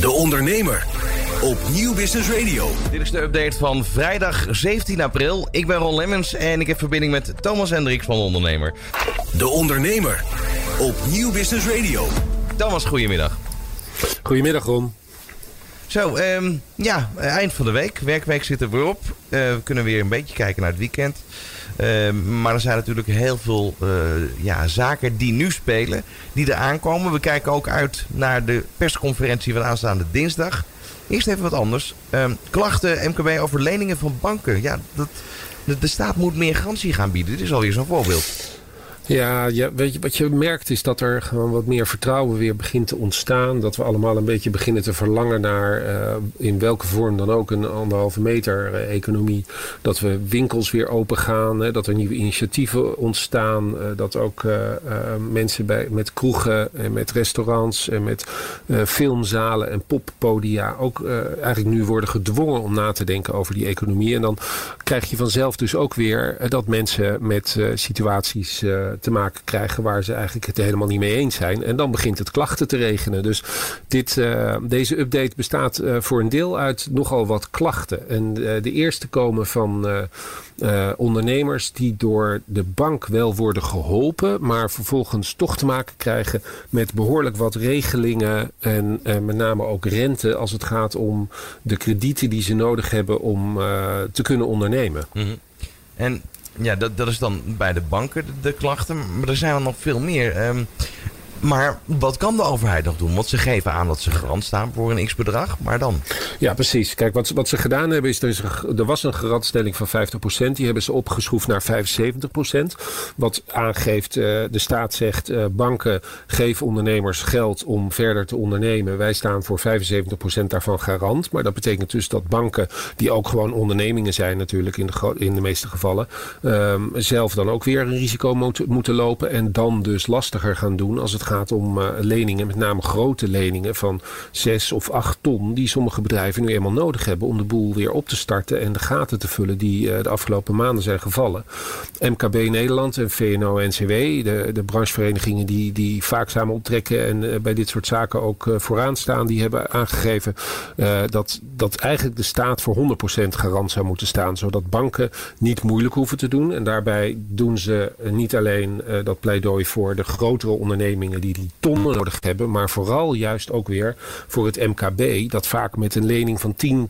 De Ondernemer op Nieuw Business Radio. Dit is de update van vrijdag 17 april. Ik ben Ron Lemmens en ik heb verbinding met Thomas Hendricks van De Ondernemer. De Ondernemer op Nieuw Business Radio. Thomas, goedemiddag. Goedemiddag Ron. Zo, ehm, ja, eind van de week. Werkweek zit er weer op. Eh, we kunnen weer een beetje kijken naar het weekend. Ehm, maar er zijn natuurlijk heel veel eh, ja, zaken die nu spelen, die er aankomen. We kijken ook uit naar de persconferentie van aanstaande dinsdag. Eerst even wat anders. Ehm, klachten MKB over leningen van banken. Ja, dat, de, de staat moet meer garantie gaan bieden. Dit is alweer zo'n voorbeeld. Ja, ja, weet je, wat je merkt is dat er gewoon wat meer vertrouwen weer begint te ontstaan. Dat we allemaal een beetje beginnen te verlangen naar, uh, in welke vorm dan ook, een anderhalve meter uh, economie. Dat we winkels weer open gaan, hè, dat er nieuwe initiatieven ontstaan. Uh, dat ook mensen bij, met kroegen en met restaurants en met filmzalen en poppodia ook eigenlijk nu worden gedwongen om na te denken over die economie. En dan krijg je vanzelf dus ook weer dat mensen met situaties te maken krijgen waar ze eigenlijk het helemaal niet mee eens zijn. En dan begint het klachten te regenen. Dus dit, uh, deze update bestaat uh, voor een deel uit nogal wat klachten. En uh, de eerste komen van ondernemers die door de bank wel worden geholpen, maar vervolgens toch te maken krijgen met behoorlijk wat regelingen en met name ook rente als het gaat om de kredieten die ze nodig hebben om te kunnen ondernemen. -hmm. En ja, dat, dat is dan bij de banken de, klachten. Maar er zijn er nog veel meer. Um, maar wat kan de overheid nog doen? Want ze geven aan dat ze garant staan voor een x-bedrag. Maar dan? Ja, precies. Kijk, wat, wat ze gedaan hebben is... Er, is, er was een garantstelling van 50%. Die hebben ze opgeschroefd naar 75%. Wat aangeeft, uh, de staat zegt... Uh, banken geven ondernemers geld om verder te ondernemen. Wij staan voor 75% daarvan garant. Maar dat betekent dus dat banken... die ook gewoon ondernemingen zijn natuurlijk in de, in de meeste gevallen... Um, zelf dan ook weer een risico moet, moeten lopen. En dan dus lastiger gaan doen als het gaat om uh, leningen, met name grote leningen van 6 of 8 ton, die sommige bedrijven nu eenmaal nodig hebben om de boel weer op te starten en de gaten te vullen die uh, de afgelopen maanden zijn gevallen. MKB Nederland en VNO-NCW, de, de brancheverenigingen die, die vaak samen optrekken en uh, bij dit soort zaken ook vooraan staan, die hebben aangegeven dat, dat eigenlijk de staat voor 100% garant zou moeten staan, zodat banken niet moeilijk hoeven te doen. En daarbij doen ze niet alleen dat pleidooi voor de grotere ondernemingen die die tonnen nodig hebben. Maar vooral juist ook weer voor het MKB. Dat vaak met een lening van 10,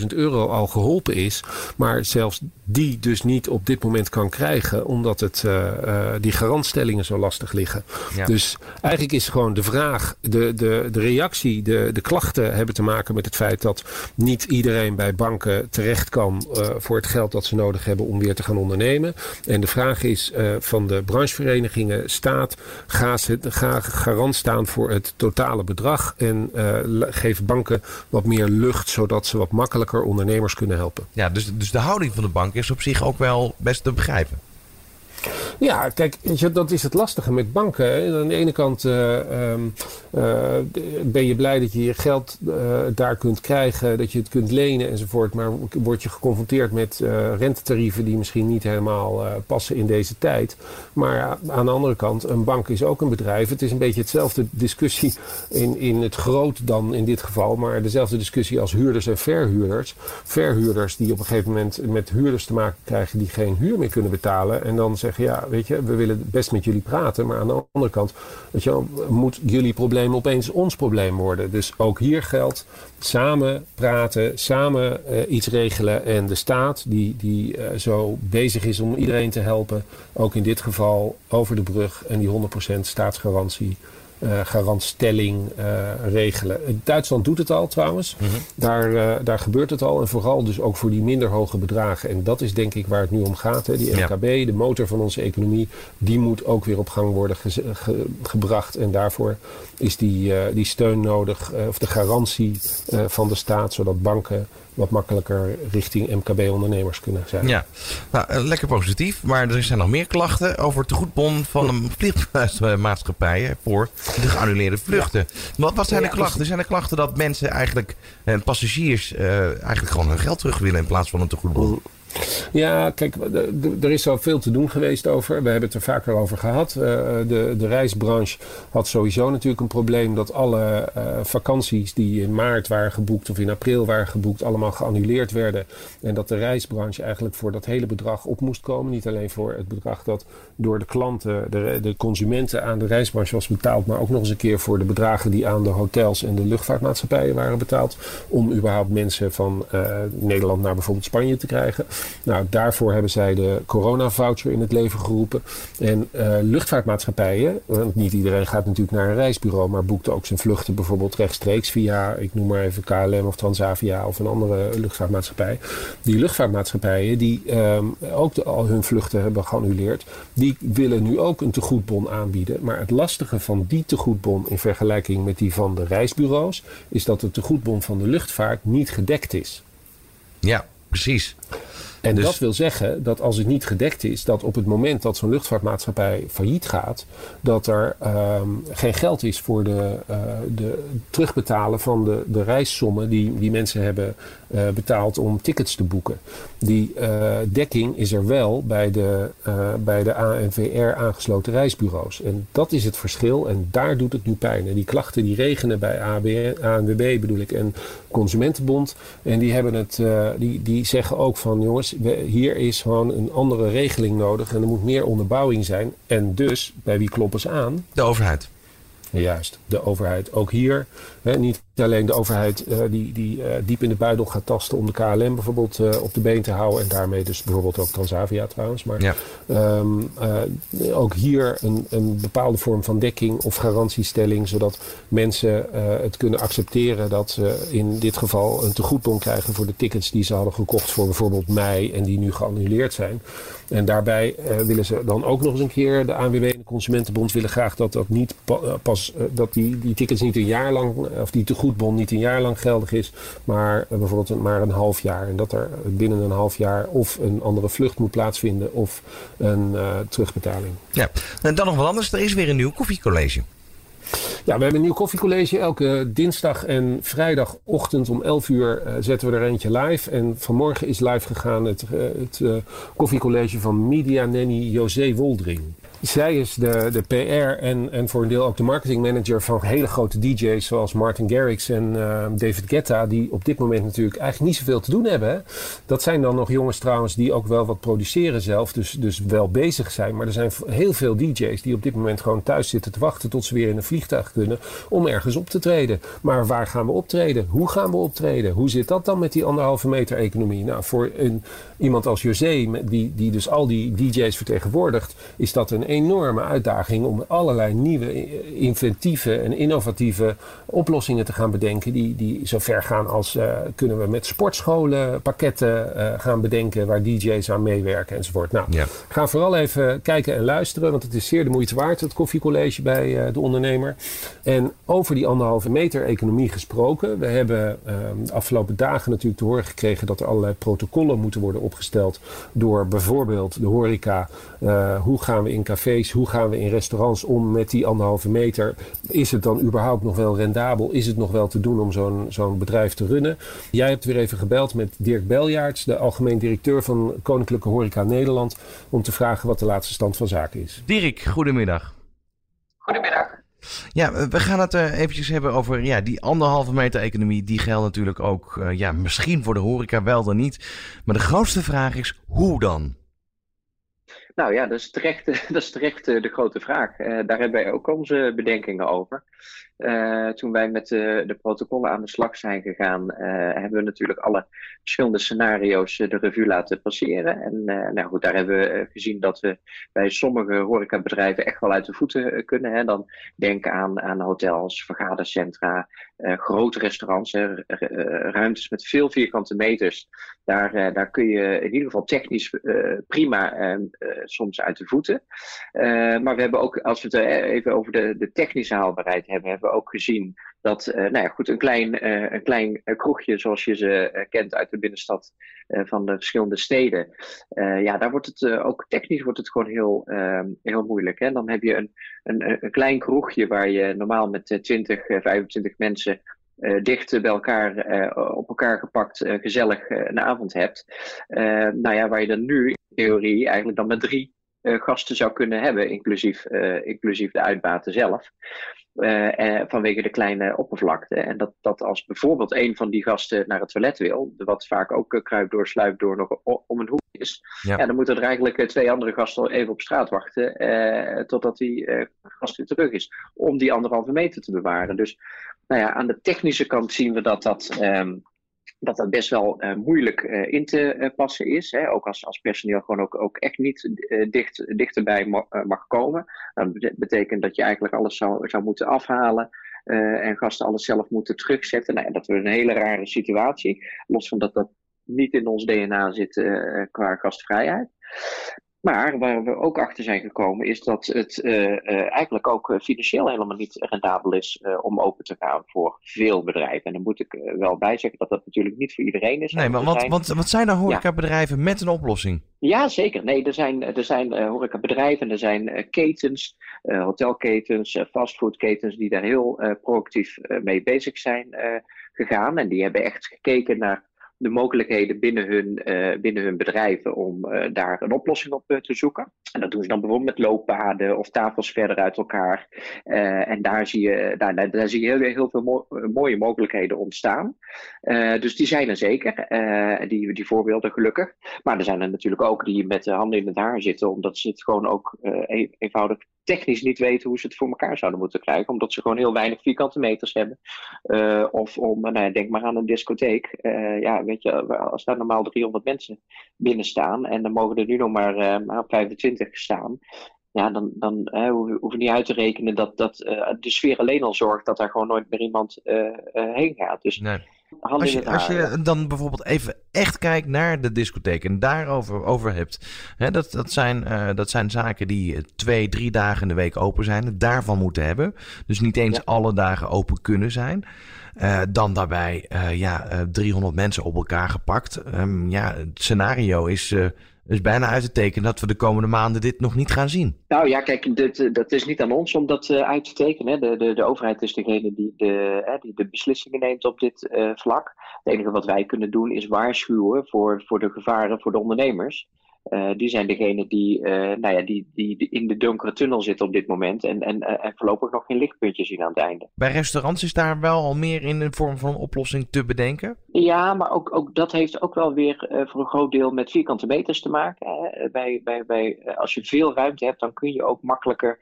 20.000 euro al geholpen is. Maar zelfs die dus niet op dit moment kan krijgen. Omdat het, uh, uh, die garantstellingen zo lastig liggen. Ja. Dus eigenlijk is gewoon de vraag, de, de, de reactie, de, de klachten hebben te maken met het feit dat niet iedereen bij banken terecht kan uh, voor het geld dat ze nodig hebben om weer te gaan ondernemen. En de vraag is van de brancheverenigingen, staat, ga, ze, ga garant staan voor het totale bedrag. En geef banken wat meer lucht, zodat ze wat makkelijker ondernemers kunnen helpen. Ja, dus, dus de houding van de bank is op zich ook wel best te begrijpen. Ja, kijk, dat is het lastige met banken. Aan de ene kant uh, um, uh, ben je blij dat je je geld uh, daar kunt krijgen, dat je het kunt lenen enzovoort. Maar word je geconfronteerd met rentetarieven die misschien niet helemaal passen in deze tijd. Maar aan de andere kant, een bank is ook een bedrijf. Het is een beetje hetzelfde discussie in, in het groot dan in dit geval. Maar dezelfde discussie als huurders en verhuurders. Verhuurders die op een gegeven moment met huurders te maken krijgen die geen huur meer kunnen betalen. En dan zeggen, ja, weet je, we willen best met jullie praten. Maar aan de andere kant, weet je, moet jullie probleem opeens ons probleem worden. Dus ook hier geldt samen praten, samen uh, iets regelen. En de staat, die, die uh, zo bezig is om iedereen te helpen, ook in dit geval over de brug en die 100% staatsgarantie. Uh, garantstelling uh, regelen. Duitsland doet het al trouwens. Mm -hmm. daar, uh, daar gebeurt het al. En vooral dus ook voor die minder hoge bedragen. En dat is denk ik waar het nu om gaat. Hè. Die MKB, ja. de motor van onze economie, die moet ook weer op gang worden ge ge gebracht. En daarvoor is die, die steun nodig, of de garantie van de staat, zodat banken wat makkelijker richting MKB-ondernemers kunnen zijn. Ja, nou, lekker positief. Maar er zijn nog meer klachten over het tegoedbon van een vliegtuigmaatschappij voor de geannuleerde vluchten. Wat, wat zijn de klachten? Dus... Zijn er klachten dat mensen eigenlijk, eh, passagiers, eh, eigenlijk gewoon hun geld terug willen in plaats van een tegoedbon? Ja, kijk, er is al veel te doen geweest over. We hebben het er vaker over gehad. Uh, de, de reisbranche had sowieso natuurlijk een probleem dat alle uh, vakanties die in maart waren geboekt of in april waren geboekt, allemaal geannuleerd werden. En dat de reisbranche eigenlijk voor dat hele bedrag op moest komen. Niet alleen voor het bedrag dat door de klanten, de, de consumenten aan de reisbranche was betaald, maar ook nog eens een keer voor de bedragen die aan de hotels en de luchtvaartmaatschappijen waren betaald. Om überhaupt mensen van uh, Nederland naar bijvoorbeeld Spanje te krijgen. Nou, daarvoor hebben zij de corona-voucher in het leven geroepen. En uh, luchtvaartmaatschappijen, want niet iedereen gaat natuurlijk naar een reisbureau, maar boekt ook zijn vluchten bijvoorbeeld rechtstreeks via, ik noem maar even KLM of Transavia of een andere luchtvaartmaatschappij. Die luchtvaartmaatschappijen die um, ook al hun vluchten hebben geannuleerd, die willen nu ook een tegoedbon aanbieden. Maar het lastige van die tegoedbon in vergelijking met die van de reisbureaus, is dat de tegoedbon van de luchtvaart niet gedekt is. Ja, precies. En dus... dat wil zeggen dat als het niet gedekt is, dat op het moment dat zo'n luchtvaartmaatschappij failliet gaat, dat er um, geen geld is voor de, uh, de terugbetalen van de, de reissommen die, die mensen hebben uh, betaald om tickets te boeken. Die uh, dekking is er wel bij de, bij de ANVR aangesloten reisbureaus. En dat is het verschil en daar doet het nu pijn. En die klachten die regenen bij ANWB bedoel ik en Consumentenbond. En die, hebben het, die, die zeggen ook van jongens, hier is gewoon een andere regeling nodig en er moet meer onderbouwing zijn. En dus, bij wie kloppen ze aan? De overheid. Juist, de overheid. Ook hier, hè, niet alleen de overheid uh, die, die uh, diep in de buidel gaat tasten om de KLM bijvoorbeeld uh, op de been te houden. En daarmee dus bijvoorbeeld ook Transavia trouwens. Maar ja. um, ook hier een, een bepaalde vorm van dekking of garantiestelling. Zodat mensen het kunnen accepteren dat ze in dit geval een tegoedbon krijgen voor de tickets die ze hadden gekocht voor bijvoorbeeld mei en die nu geannuleerd zijn. En daarbij willen ze dan ook nog eens een keer, de ANWB en de Consumentenbond willen graag dat dat niet pas, dat die, die tickets niet een jaar lang, of die tegoed goedbon niet een jaar lang geldig is, maar uh, bijvoorbeeld maar een half jaar. En dat er binnen een half jaar of een andere vlucht moet plaatsvinden of een uh, terugbetaling. Ja, en dan nog wat anders. Er is weer een nieuw koffiecollege. Ja, we hebben een nieuw koffiecollege. Elke dinsdag en vrijdagochtend om 11 uur uh, zetten we er eentje live. En vanmorgen is live gegaan het, uh, het uh, koffiecollege van Media Nanny José Woldring. Zij is de, de PR en, en voor een deel ook de marketingmanager van hele grote DJ's zoals Martin Garrix en uh, David Guetta, die op dit moment natuurlijk eigenlijk niet zoveel te doen hebben. Dat zijn dan nog jongens trouwens die ook wel wat produceren zelf, dus, dus wel bezig zijn. Maar er zijn heel veel DJ's die op dit moment gewoon thuis zitten te wachten tot ze weer in een vliegtuig kunnen om ergens op te treden. Maar waar gaan we optreden? Hoe gaan we optreden? Hoe zit dat dan met die anderhalve meter economie? Nou, voor een, iemand als José, die, die dus al die DJ's vertegenwoordigt, is dat een enorme uitdaging om allerlei nieuwe, inventieve en innovatieve oplossingen te gaan bedenken. Die, die zo ver gaan als uh, kunnen we met sportscholen pakketten uh, gaan bedenken waar DJ's aan meewerken enzovoort. Nou, ja. ga vooral even kijken en luisteren, want het is zeer de moeite waard, het koffiecollege bij uh, de ondernemer. En over die anderhalve meter economie gesproken. We hebben de afgelopen dagen natuurlijk te horen gekregen dat er allerlei protocollen moeten worden opgesteld door bijvoorbeeld de horeca. hoe gaan we in cafés hoe gaan we in restaurants om met die anderhalve meter? Is het dan überhaupt nog wel rendabel? Is het nog wel te doen om zo'n zo'n bedrijf te runnen? Jij hebt weer even gebeld met Dirk Beljaarts, de algemeen directeur van Koninklijke Horeca Nederland, om te vragen wat de laatste stand van zaken is. Dirk, goedemiddag. Goedemiddag. Ja, we gaan het uh, eventjes hebben over ja, die anderhalve meter economie. Die geldt natuurlijk ook uh, ja, misschien voor de horeca wel dan niet. Maar de grootste vraag is, hoe dan? Nou ja, dat is terecht, dat eh, de grote vraag. Uh, daar hebben wij ook onze bedenkingen over. Uh, toen wij met de, de, protocollen aan de slag zijn gegaan, uh, hebben we natuurlijk alle verschillende scenario's de revue laten passeren. En nou goed, daar hebben we gezien dat we bij sommige horecabedrijven echt wel uit de voeten kunnen. Hè. Dan denk aan, aan hotels, vergadercentra, grote restaurants, hè, ruimtes met veel vierkante meters. Daar, daar kun je in ieder geval technisch prima soms uit de voeten. maar we hebben ook, als we het even over de, de technische haalbaarheid hebben, hebben ook gezien dat uh, nou ja, goed, een klein, uh, een klein kroegje zoals je ze kent uit de binnenstad van de verschillende steden. ja, daar wordt het ook technisch wordt het gewoon heel, ehm, heel moeilijk. Hè? Dan heb je een, een, een klein kroegje waar je normaal met 20, 25 mensen dicht bij elkaar, op elkaar gepakt, gezellig een avond hebt. nou ja, waar je dan nu in theorie eigenlijk dan met drie gasten zou kunnen hebben, inclusief, inclusief de uitbaten zelf. Uh, vanwege de kleine oppervlakte. En dat, dat als bijvoorbeeld een van die gasten naar het toilet wil, wat vaak ook uh, kruip door, door nog om een hoek is, ja. dan moeten er eigenlijk twee andere gasten even op straat wachten totdat die gast weer terug is, om die anderhalve meter te bewaren. Dus nou ja, aan de technische kant zien we dat dat. Um, dat dat best wel uh, moeilijk uh, in te uh, passen is. Hè? Ook als, als personeel gewoon ook, ook echt niet dicht, dichterbij mag komen. Dat betekent dat je eigenlijk alles zou, zou moeten afhalen. en gasten alles zelf moeten terugzetten. Nou, dat wordt een hele rare situatie. Los van dat dat niet in ons DNA zit qua gastvrijheid. Maar waar we ook achter zijn gekomen is dat het uh, uh, eigenlijk ook eh, financieel helemaal niet rendabel is uh, om open te gaan voor veel bedrijven. En dan moet ik wel bij zeggen dat dat natuurlijk niet voor iedereen is. Nee, maar wat, zijn... wat, wat zijn er horecabedrijven ja. met een oplossing? Ja, zeker. Nee, er zijn, er zijn horecabedrijven, er zijn ketens, hotelketens, fastfoodketens die daar heel proactief mee bezig zijn gegaan. En die hebben echt gekeken naar de mogelijkheden binnen hun, uh, binnen hun bedrijven om uh, daar een oplossing op uh, te zoeken. En dat doen ze dan bijvoorbeeld met looppaden of tafels verder uit elkaar. en daar zie je, daar, daar, zie je heel, heel veel mo mooie mogelijkheden ontstaan. dus die zijn er zeker, die, die voorbeelden gelukkig. Maar er zijn er natuurlijk ook die met de handen in het haar zitten, omdat ze het gewoon ook e eenvoudig technisch niet weten hoe ze het voor elkaar zouden moeten krijgen, omdat ze gewoon heel weinig vierkante meters hebben. of om, nou ja, denk maar aan een discotheek. ja, weet je, als daar normaal 300 mensen binnen staan en dan mogen er nu nog maar, uh, maar 25 staan. Ja, dan, dan hoeven we niet uit te rekenen dat, dat de sfeer alleen al zorgt dat daar gewoon nooit meer iemand heen gaat. Dus nee. Als je, als je dan bijvoorbeeld even echt kijkt naar de discotheek en daarover over hebt. Hè, dat, dat, zijn, uh, dat zijn zaken die twee, drie dagen in de week open zijn. daarvan moeten hebben. Dus niet eens ja. alle dagen open kunnen zijn. Uh, dan daarbij ja, 300 mensen op elkaar gepakt. Um, ja, het scenario is is bijna uit te tekenen dat we de komende maanden dit nog niet gaan zien. Nou ja, kijk, dit, dat is niet aan ons om dat uh, uit te tekenen. De, de, de overheid is degene die de, uh, die de beslissingen neemt op dit uh, vlak. Het enige wat wij kunnen doen is waarschuwen voor, voor de gevaren voor de ondernemers. Uh, die zijn degene die, uh, nou ja, die, die, in de donkere tunnel zitten op dit moment en, en, uh, en voorlopig nog geen lichtpuntje zien aan het einde. Bij restaurants is daar wel al meer in een vorm van oplossing te bedenken? Ja, maar ook, ook dat heeft ook wel weer voor een groot deel met vierkante meters te maken. Hè. Bij, bij, bij, als je veel ruimte hebt, dan kun je ook makkelijker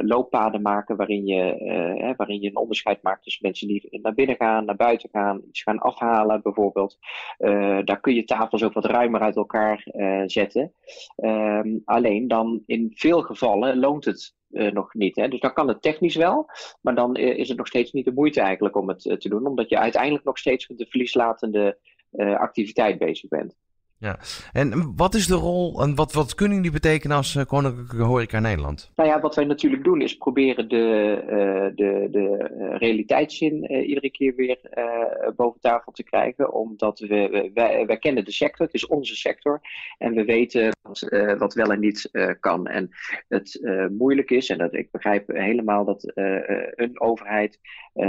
looppaden maken waarin je, waarin je een onderscheid maakt tussen mensen die naar binnen gaan, naar buiten gaan, iets gaan afhalen bijvoorbeeld. daar kun je tafels ook wat ruimer uit elkaar zetten. Um, alleen dan in veel gevallen loont het uh, nog niet. Hè? Dus dan kan het technisch wel, maar dan is het nog steeds niet de moeite eigenlijk om het te doen, omdat je uiteindelijk nog steeds met de verlieslatende activiteit bezig bent. Ja, en wat is de rol en wat, wat kunnen jullie betekenen als uh, Koninklijke Horeca Nederland? Nou ja, wat wij natuurlijk doen is proberen de, uh, de, de realiteitszin uh, iedere keer weer boven tafel te krijgen. Omdat we, wij, wij kennen de sector, het is onze sector. En we weten wat, wat wel en niet kan. En het moeilijk is, en dat, ik begrijp helemaal dat een overheid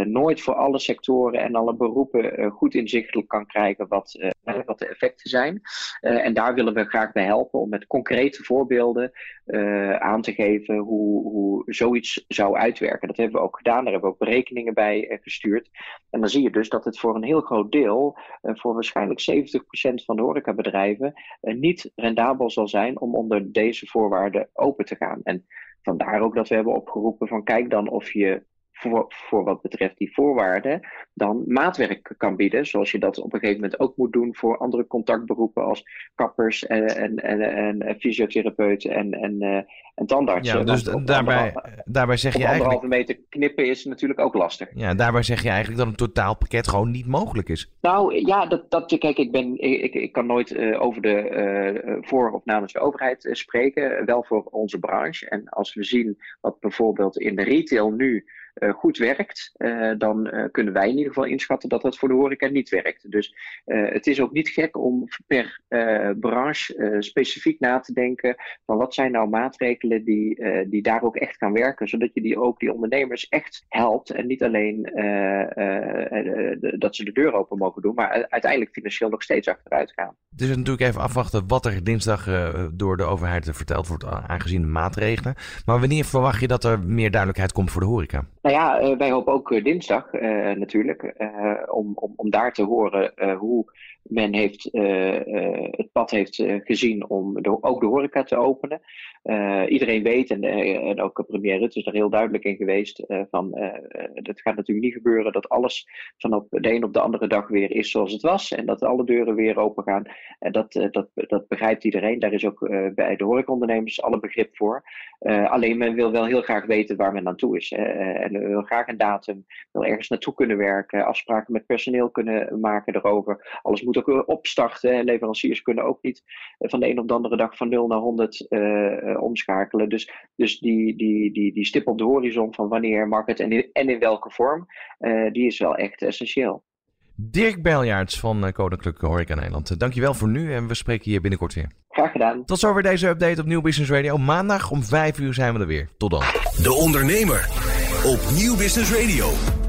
nooit voor alle sectoren en alle beroepen goed inzichtelijk kan krijgen wat, wat de effecten zijn. Uh, en daar willen we graag bij helpen om met concrete voorbeelden uh, aan te geven hoe, hoe zoiets zou uitwerken. Dat hebben we ook gedaan, daar hebben we ook berekeningen bij uh, gestuurd. En dan zie je dus dat het voor een heel groot deel, voor waarschijnlijk 70% van de horecabedrijven, niet rendabel zal zijn om onder deze voorwaarden open te gaan. En vandaar ook dat we hebben opgeroepen van kijk dan of je voor, voor wat betreft die voorwaarden dan maatwerk kan bieden. Zoals je dat op een gegeven moment ook moet doen voor andere contactberoepen als kappers en, en, en, en fysiotherapeuten en, en, uh, en tandartsen. Ja, dus daarbij, daarbij zeg je eigenlijk... anderhalve meter knippen is natuurlijk ook lastig. Ja, daarbij zeg je eigenlijk dat een totaalpakket gewoon niet mogelijk is. Nou ja, dat, dat, kijk, ik, ben, ik, ik kan nooit uh, over de uh, voor of namens de overheid spreken. Wel voor onze branche. En als we zien wat bijvoorbeeld in de retail nu goed werkt, dan kunnen wij in ieder geval inschatten dat dat voor de horeca niet werkt. Dus het is ook niet gek om per branche specifiek na te denken van wat zijn nou maatregelen die, die daar ook echt gaan werken, zodat je die ook die ondernemers echt helpt en niet alleen dat ze de deur open mogen doen, maar uiteindelijk financieel nog steeds achteruit gaan. Dus natuurlijk even afwachten wat er dinsdag door de overheid verteld wordt aangezien de maatregelen. Maar wanneer verwacht je dat er meer duidelijkheid komt voor de horeca? Nou ja, wij hopen ook dinsdag natuurlijk om, om, om daar te horen hoe men heeft, het pad heeft gezien om ook de horeca te openen. iedereen weet, en, en ook premier Rutte is er heel duidelijk in geweest, van dat gaat natuurlijk niet gebeuren dat alles van op de een op de andere dag weer is zoals het was. En dat alle deuren weer open gaan. Dat, dat, dat begrijpt iedereen. Daar is ook bij de horecaondernemers alle begrip voor. alleen men wil wel heel graag weten waar men aan toe is. en wil graag een datum, wil ergens naartoe kunnen werken, afspraken met personeel kunnen maken erover. Alles moet ook opstarten. Leveranciers kunnen ook niet van de een op de andere dag van 0 naar 100 uh, omschakelen. Dus, dus die, die, die, die stip op de horizon van wanneer market en in, en in welke vorm, uh, die is wel echt essentieel. Dirk Beljaarts van Koninklijke Horeca Nederland. Dankjewel voor nu en we spreken hier binnenkort weer. Graag gedaan. Tot zover deze update op Nieuw Business Radio. Maandag om 5 uur zijn we er weer. Tot dan. De Ondernemer op Nieuw Business Radio.